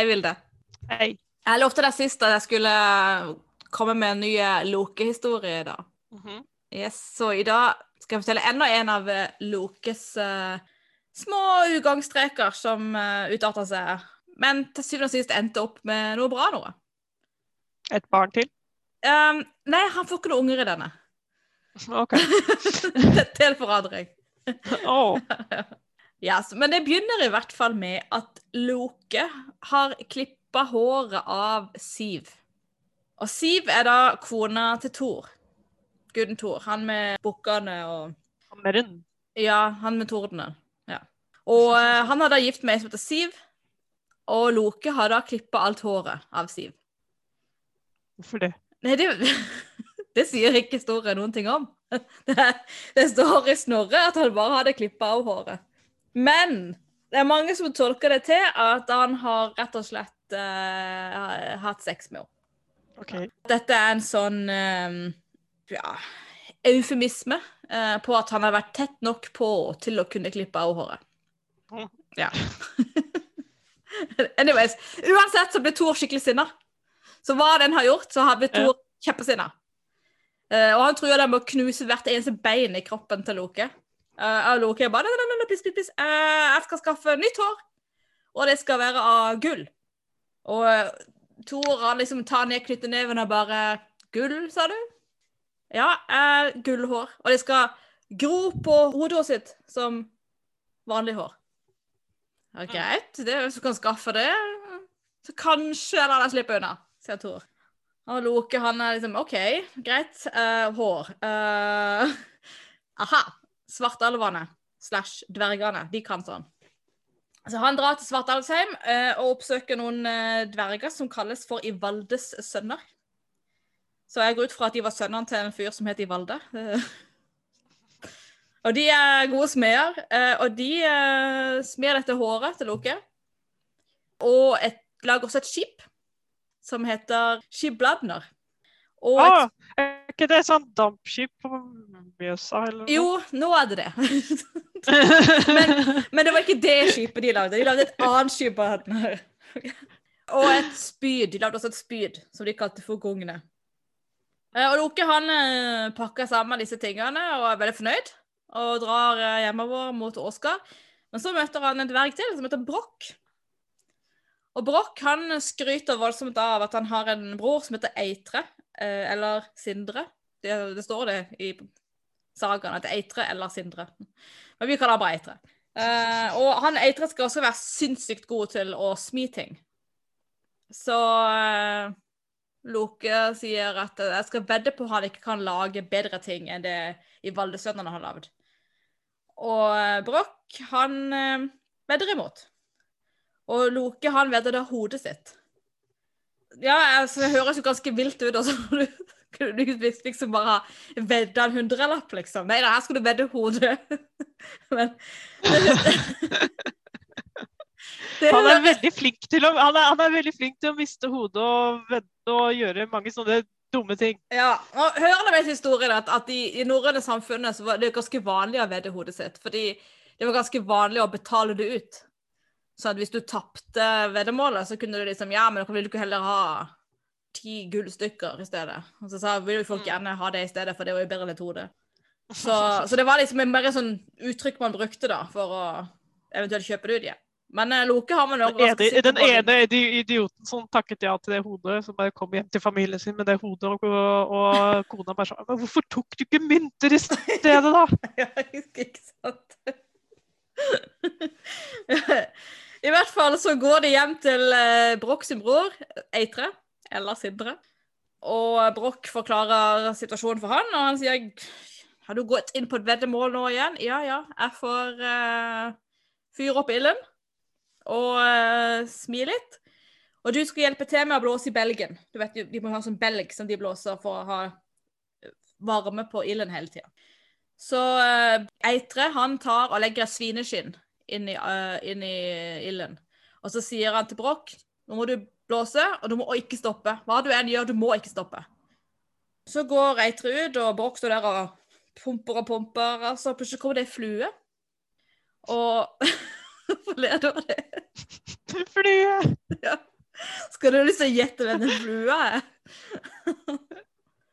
Hei, Vilde. Hei. Jeg lovte deg sist at jeg skulle komme med en ny eh, Loke-historie i dag. Mhm. Yes, så i dag skal jeg fortelle enda en av eh, Lokes uh, små ugangstreker som uh, utarta seg, men til syvende og sist endte opp med noe bra noe. Et barn til? Um, nei, han får ikke noen unger i denne. OK. Til forandring. Åh. Ja, men det begynner i hvert fall med at Loke har klippa håret av Siv. Og Siv er da kona til Thor. Guden Thor. Han med bukkene og Han med Hammeren. Ja, han med tordenen. Ja. Og uh, han har da gift med ei som heter Siv, og Loke har da klippa alt håret av Siv. Hvorfor det? Nei, det, det sier ikke historien noen ting om. Det, det står i Snorre at han bare hadde klippa av håret. Men det er mange som tolker det til at han har rett og slett uh, hatt sex med henne. Okay. Dette er en sånn eh, ja, eufemisme uh, på at han har vært tett nok på til å kunne klippe av håret. Ja. Anyways, uansett så ble Thor skikkelig sinna. Så hva den har gjort, så har blitt Thor kjempesinna. Uh, og han tror dem med å knuse hvert eneste bein i kroppen til Loke. Eh, og bare nei, nei, nei, please, please. Eh, jeg skal skaffe nytt hår, og det skal være av gull. Og uh, Thor han liksom tar ned knytteneven og bare Gull, sa du? Ja, uh, gullhår. Og det skal gro på hodet sitt som vanlig hår. Ja, greit. Det hvis du kan skaffe det, så kanskje lar deg slippe unna, sier Thor. Og Loke han er liksom OK, greit. eh, hår. Eh, aha. Svartalvene slash dvergene. De kan sånn. Så han drar til Svartalvsheim eh, og oppsøker noen eh, dverger som kalles for Ivaldes sønner. Så jeg går ut fra at de var sønnene til en fyr som het Ivalde. Og de er gode smeder, eh, og de eh, smer dette håret til Loke. Og et, lager også et skip som heter Skibladner. Og ah, er ikke det sånn dampskip på Mjøsa eller jo, nå er det det. men, men det var ikke det skipet de lagde. De lagde et annet skip. og et spyd. De lagde også et spyd som de kalte for Gogne. Eh, Og Loke han eh, pakker sammen disse tingene og er veldig fornøyd. Og drar eh, hjemover mot Åsgard. Men så møter han en dverg til som heter Brokk. Og Brokk han skryter voldsomt av at han har en bror som heter Eitre. eh, Eller Sindre. Det, det står det i sagaen at Eitre eller Sindre. Men vi kaller han bare Eitre. Eh, og han Eitre skal også være sinnssykt god til å smi ting. Så eh, Loke sier at eh, jeg skal vedde på at han ikke kan lage bedre ting enn det i Valdresønnene har lagd. Og Broch, Brokk, han eh, vedder imot. Og Loke, han vedder da hodet sitt. Ja, altså, det høres jo ganske vilt ut. Altså, du kunne du liksom bare ha vedda en hundrelapp, liksom. Nei da, her skulle du vedde hodet. Men det, Han er veldig flink til å, han er, han er veldig flink til å miste hodet og vedde og gjøre mange sånne dumme ting. Ja, og Hørende min historien at, at i, i norrøne samfunnet så var det ganske vanlig å vedde hodet sitt. Fordi det var ganske vanlig å betale det ut. Så at hvis du tapte veddemålet, så kunne du liksom Ja, men vil du ikke heller ha ti gullstykker i stedet? Og så sa vil jo folk gjerne ha det i stedet, for det var jo bedre enn hodet. hode. Så, så det var liksom en mer sånn uttrykk man brukte da, for å eventuelt kjøpe det ut igjen. Men eh, Loke har man jo Den ene, den ene idioten som takket ja til det hodet, som bare kom hjem til familien sin med det hodet, og, og kona bare Men hvorfor tok du ikke mynter i stedet, da? Ja, ikke sant? I hvert fall så går de hjem til eh, Brokk sin bror, Eitre, eller Sindre. Og Brokk forklarer situasjonen for han, og han sier Har du gått inn på et veddemål nå igjen? Ja, ja. Jeg får eh, fyre opp ilden og eh, smi litt. Og du skal hjelpe til med å blåse i belgen. Du vet, De må ha sånn belg som de blåser for å ha varme på ilden hele tida. Så eh, Eitre han tar og legger et svineskinn inn i, uh, inn i ilden. Og så sier han til Brokk nå må du blåse, og du må ikke stoppe. Hva du enn gjør, du må ikke stoppe. Så går Eitre ut, og Brokk står der og pumper og pumper, og så plutselig kommer det ei flue. Og Hvorfor ler du av det? Flue! Ja. Skal du å gjette hvem den flua er?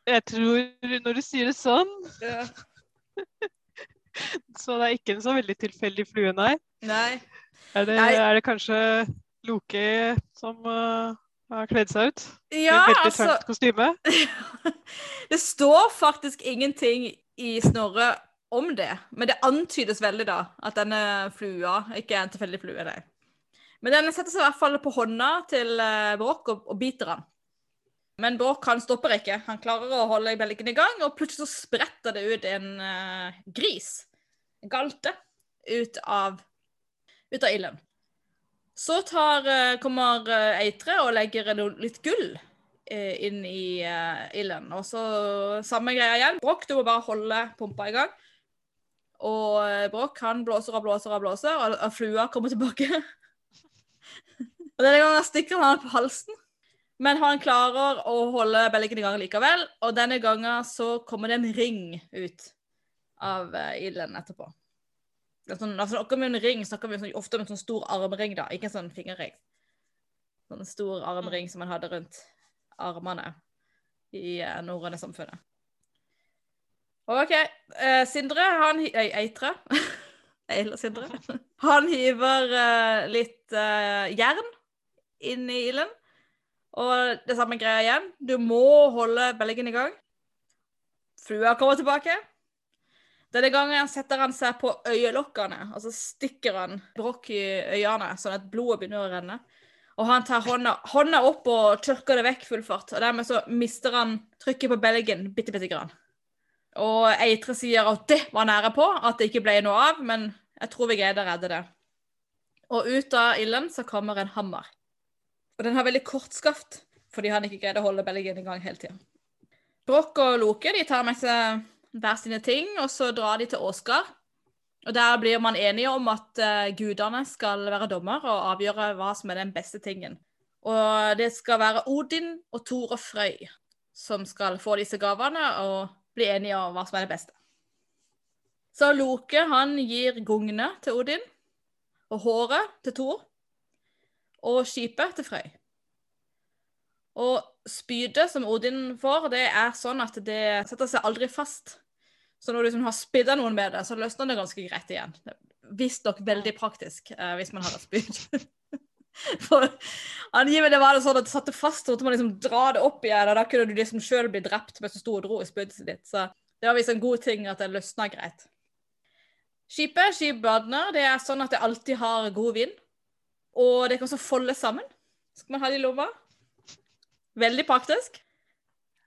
Jeg tror når du sier det sånn, Ja. så det er ikke en så veldig tilfeldig flue, nei. Nei. Er det, Nei. er det kanskje Loke som uh, har kledd seg ut? I Ja, et veldig altså tørt kostyme? Det står faktisk ingenting i Snorre om det, men det antydes veldig da at denne flua ikke er en tilfeldig flue, nei. Men den setter seg i hvert fall på hånda til eh, Brokk og, og biter han. Men Brokk han stopper ikke. Han klarer å holde belgen i gang, og plutselig så spretter det ut en uh, gris, en galte, ut av, ut av ilden. Så tar, eh, kommer eh, Eitre og legger litt gull inn i ilden. Og så samme greia igjen. Brokk, du må bare holde pumpa i gang. Og Bråk han blåser og blåser og blåser, og flua kommer tilbake. og denne gangen stikker han på halsen. Men han klarer å holde belgen i gang likevel, og denne gangen så kommer det en ring ut av eh, ilden etterpå. Er Sånn, altså, snakker vi om en ring, snakker vi sånn, ofte om en sånn stor armring, da, ikke en sånn fingerring. Sånn stor armring som man hadde rundt armene i uh, norrøne samfunnet. OK. eh, Sindre, han hi- Eitre. Eller Sindre. Han hiver eh, litt eh, jern inn i ilden. Og det samme greia igjen. Du må holde belgen i gang. Flua kommer tilbake. Denne gangen setter han seg på øyelokkene, og så stikker han brokk i øynene, sånn at blodet begynner å renne. Og han tar hånda, hånda opp og tørker det vekk full fart. Og dermed så mister han trykket på belgen bitte, bitte grann. Og Eitre sier at det var nære på, at det ikke ble noe av, men jeg tror vi greide å redde det. Og ut av ilden så kommer en hammer. Og den har veldig kort skaft, fordi han ikke greide å holde belgen i gang hele tida. Brokk og Loke de tar med seg hver sine ting, og så drar de til Åsgard. Og der blir man enige om at eh, gudene skal være dommer og avgjøre hva som er den beste tingen. Og det skal være Odin og Thor og Frøy som skal få disse gavene og bli enige om hva som er det beste. Så Loke han gir gungene til Odin, og håret til Thor, og skipet til Frøy. Og spydet som Odin får, det er sånn at det setter seg aldri fast. Så når du liksom har spidda noen med det, så løsner det ganske greit igjen. Visstnok veldig praktisk eh, hvis man et spyd. For angivelig var det sånn at det satte fast, så måtte man liksom dra det opp igjen, og da kunne du liksom sjøl bli drept mens du sto og dro i spydet ditt. Så det var visst en god ting at det løsna greit. Skipet, skipbadene, det er sånn at det alltid har god vind. Og det kan også folde sammen. Skal man ha det i lomma. Veldig praktisk.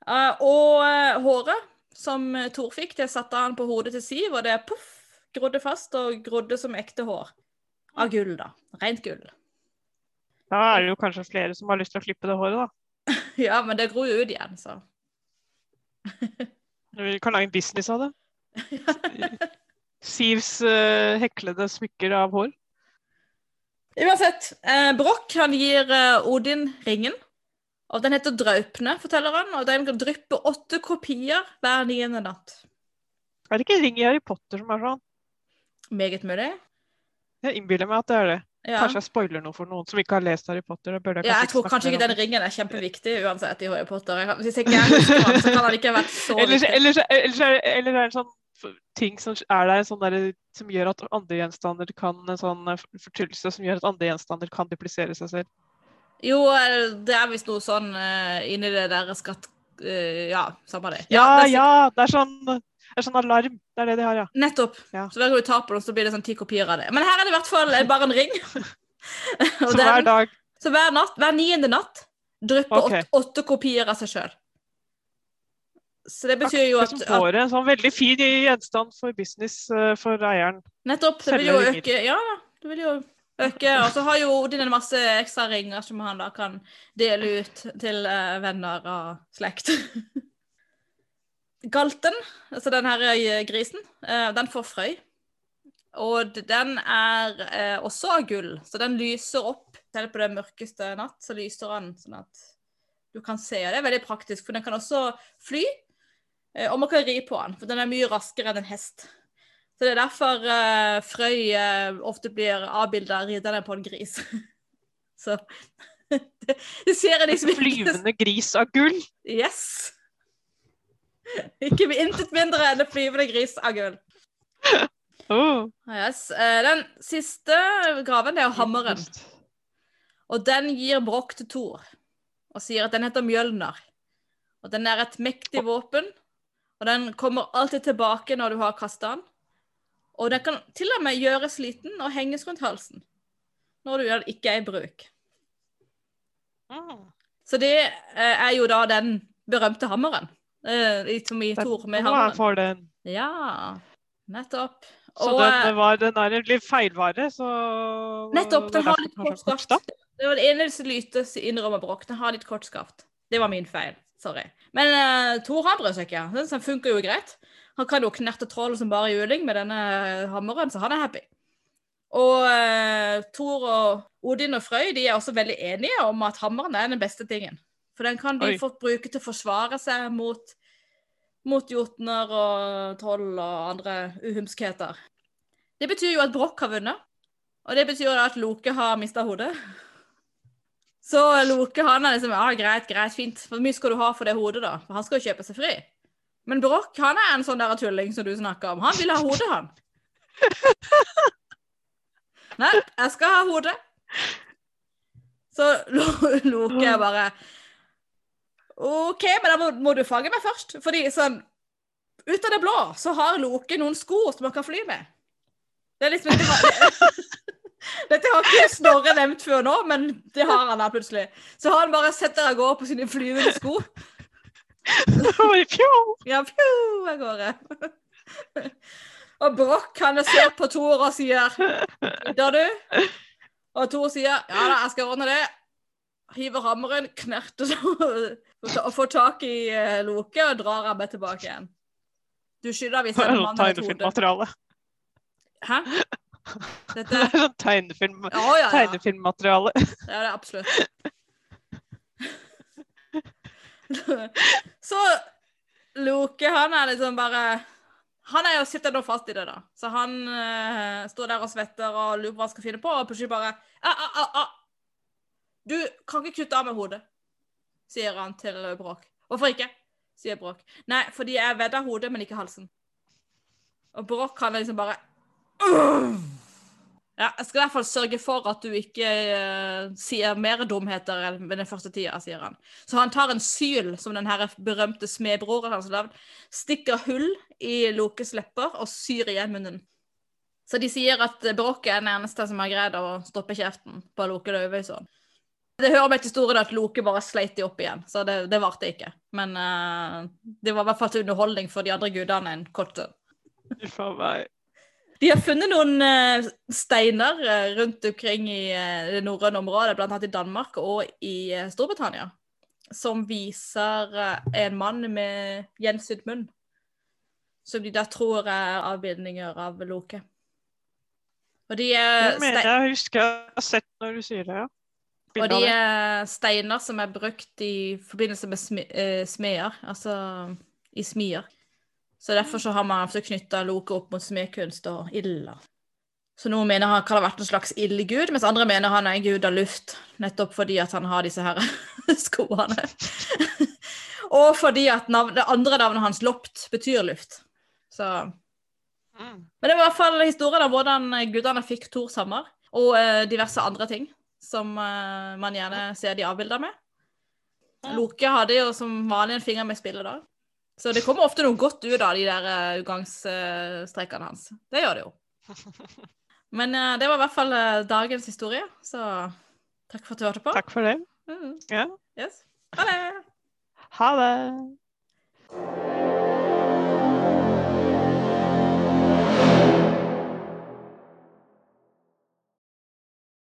Uh, og uh, håret som Tor fikk, det satte han på hodet til Siv, og det poff, grodde fast og grodde som ekte hår. Av gull, da. Rent gull. Da er det jo kanskje flere som har lyst til å klippe det håret, da. Ja, men det gror jo ut igjen, så. Vi kan lage en business av det. Sivs uh, heklede smykker av hår. Uansett, eh, Brokk han gir eh, Odin ringen. Og den heter Draupne, forteller han, og den drypper åtte kopier hver niende natt. Er det ikke ring i Harry Potter som er sånn? Meget mulig. Jeg innbiller meg at det er det. Ja. Kanskje jeg spoiler noe for noen som ikke har lest Harry Potter. Jeg ja, jeg tror kanskje ikke den ringen er kjempeviktig uansett i Harry Potter. Jeg, hvis ikke jeg husker den, så kan den ikke ha vært så Ellers, viktig. ellers, ellers, er, ellers er det en sånn ting som er der sånn der, som gjør at andre gjenstander kan en sånn eh, fortryllelse som gjør at andre gjenstander kan duplisere seg selv. Jo, eh, det er visst noe sånn uh, inni det der skatt... Uh, ja, samme det. Ja, det er ja! Det er sånn, det er sånn alarm. Det er det de har, ja. Nettopp. Ja. Så hver gang du tar på det, så blir det sånn ti kopier av det. Men her er det i hvert fall bare en ring. Så hver dag så hver natt, hver niende natt drypper okay. åtte, åtte kopier av seg sjøl. Så det betyr jo at, som at får en sånn veldig fin gjenstand for business eh, for eieren. Nettopp. Det vil jo øke Ja da, det vil jo øke. Og så har jo Odin en masse ekstra ringer som han da kan dele ut til eh, venner og slekt. Galten, altså den her eh, grisen, den får frøy. Og den er også av gull, så den lyser opp. Selv på den mørkeste natt så lyser den sånn at du kan se. Og det er veldig praktisk, for den kan også fly. Eh, Og man kan ri på den, for den er mye raskere enn en hest. Så det er derfor uh, Frøy uh, ofte blir avbilda ridende på en gris. så Det ser jeg liksom ikke Flyvende gris av gull. Yes! Ikke intet mindre enn en flyvende gris av gull. Oh. Yes. eh, Den siste graven, det er hammeren. Og den gir Broch til Thor. Og sier at den heter Mjølner. Og den er et mektig våpen. Og den kommer alltid tilbake når du har kasta den. Og den kan til og med gjøres liten og henges rundt halsen. Når du ikke er i bruk. Så det eh, er jo da den berømte hammeren. Eh, som i Thor med hammeren. Ja, nettopp. Så Og, den, eh, det var, den er en litt feilvare, så Nettopp. Den har litt kort skaft. Det var det eneste lytet som innrømmer bråk. Den har litt kort skaft. Det var min feil. Sorry. Men uh, Thor han bryr seg ikke. Funker jo greit. Han kan jo knerte troll som bare juling med denne hammeren, så han er happy. Og uh, Thor og Odin og Frøy de er også veldig enige om at hammeren er den beste tingen. For den kan de få bruke til å forsvare seg mot, mot jotner og troll og andre uhumskheter. Det betyr jo at Broch har vunnet. Og det betyr jo at Loke har mista hodet. Så Loke han er liksom Ja, greit, greit, fint. Hvor mye skal du ha for det hodet, da? For han skal jo kjøpe seg fri. Men Broch han er en sånn der tulling som du snakker om. Han vil ha hodet, han. Nei, jeg skal ha hodet. Så Lo- Loke er bare OK, men da må, må du fange meg først. Fordi sånn Ut av det blå så har Loke noen sko som han kan fly med. Det er liksom ikke Dette har ikke Snorre nevnt før nå, men det har han da plutselig. Så han bare setter av gårde på sine flyvende sko. Ja, pju, av gårde. Og Broch han ser på Thor og sier Gidder du? Og Thor sier ja da, jeg skal ordne det. Hiver hammeren, knerter og får tak i eh, Loke og drar ham med tilbake igjen. Du skylder visst en mann et hode. Tegnefilmmateriale. Hæ? Det er sånn tegnefilm, ja, ja, ja. tegnefilmmateriale. Det er det absolutt. Så Loke, han er liksom bare Han er jo sitter nå fast i det, da. Så han uh, står der og svetter og lurer på hva han skal finne på, og plutselig bare a, a, a. Du kan ikke kutte av med hodet, sier han til Bråk. Hvorfor ikke? sier Bråk. Nei, fordi jeg vedda hodet, men ikke halsen. Og Bråk kan liksom bare «Åh!» Ja, jeg skal i hvert fall sørge for at du ikke uh, sier mer dumheter enn ved den første tida, sier han. Så han tar en syl, som den berømte smedbroren hans har lagd, stikker hull i Lokes lepper og syr igjen munnen. Så de sier at Bråket er den eneste som har greid å stoppe kjeften på Loke Løvøysson. Det hører med til historien at Loke bare sleit de opp igjen, så det, det varte ikke. Men uh, det var i hvert fall til underholdning for de andre gudene en kort stund. Meg. De har funnet noen eh, steiner eh, rundt omkring i eh, det norrøne området, annet i Danmark og i Storbritannia, som viser en mann med gjensydd munn. Som de da tror er avbildninger av Loke. Og de, eh, Jeg mener jeg husker jeg har sett når du sier det, ja. og de er steiner som er brukt i forbindelse med smeder, altså i smier. Så derfor så har man altså knytta Loke opp mot smedkunst og ilder. Så noen mener han kan ha vært en slags ildgud, mens andre mener han er en gud av luft. Nettopp fordi at han har disse her skoene. og fordi at navn, det andre navnet hans, Lopt, betyr luft. Så Mm. Men det var i hvert fall historien om hvordan gudene fikk Thor Sammer, og eh, diverse andre ting som eh, man gjerne ser de avbilda med. Loke hadde jo som vanlig en finger med spillet da. Så det kommer ofte noe godt ut av de der eh, utgangsstrekene hans. Det gjør det jo. Men eh, det var i hvert fall eh, dagens historie, så takk for at du hørte på. Takk for det. Mm, Ja. yes. Ha det! Ha det.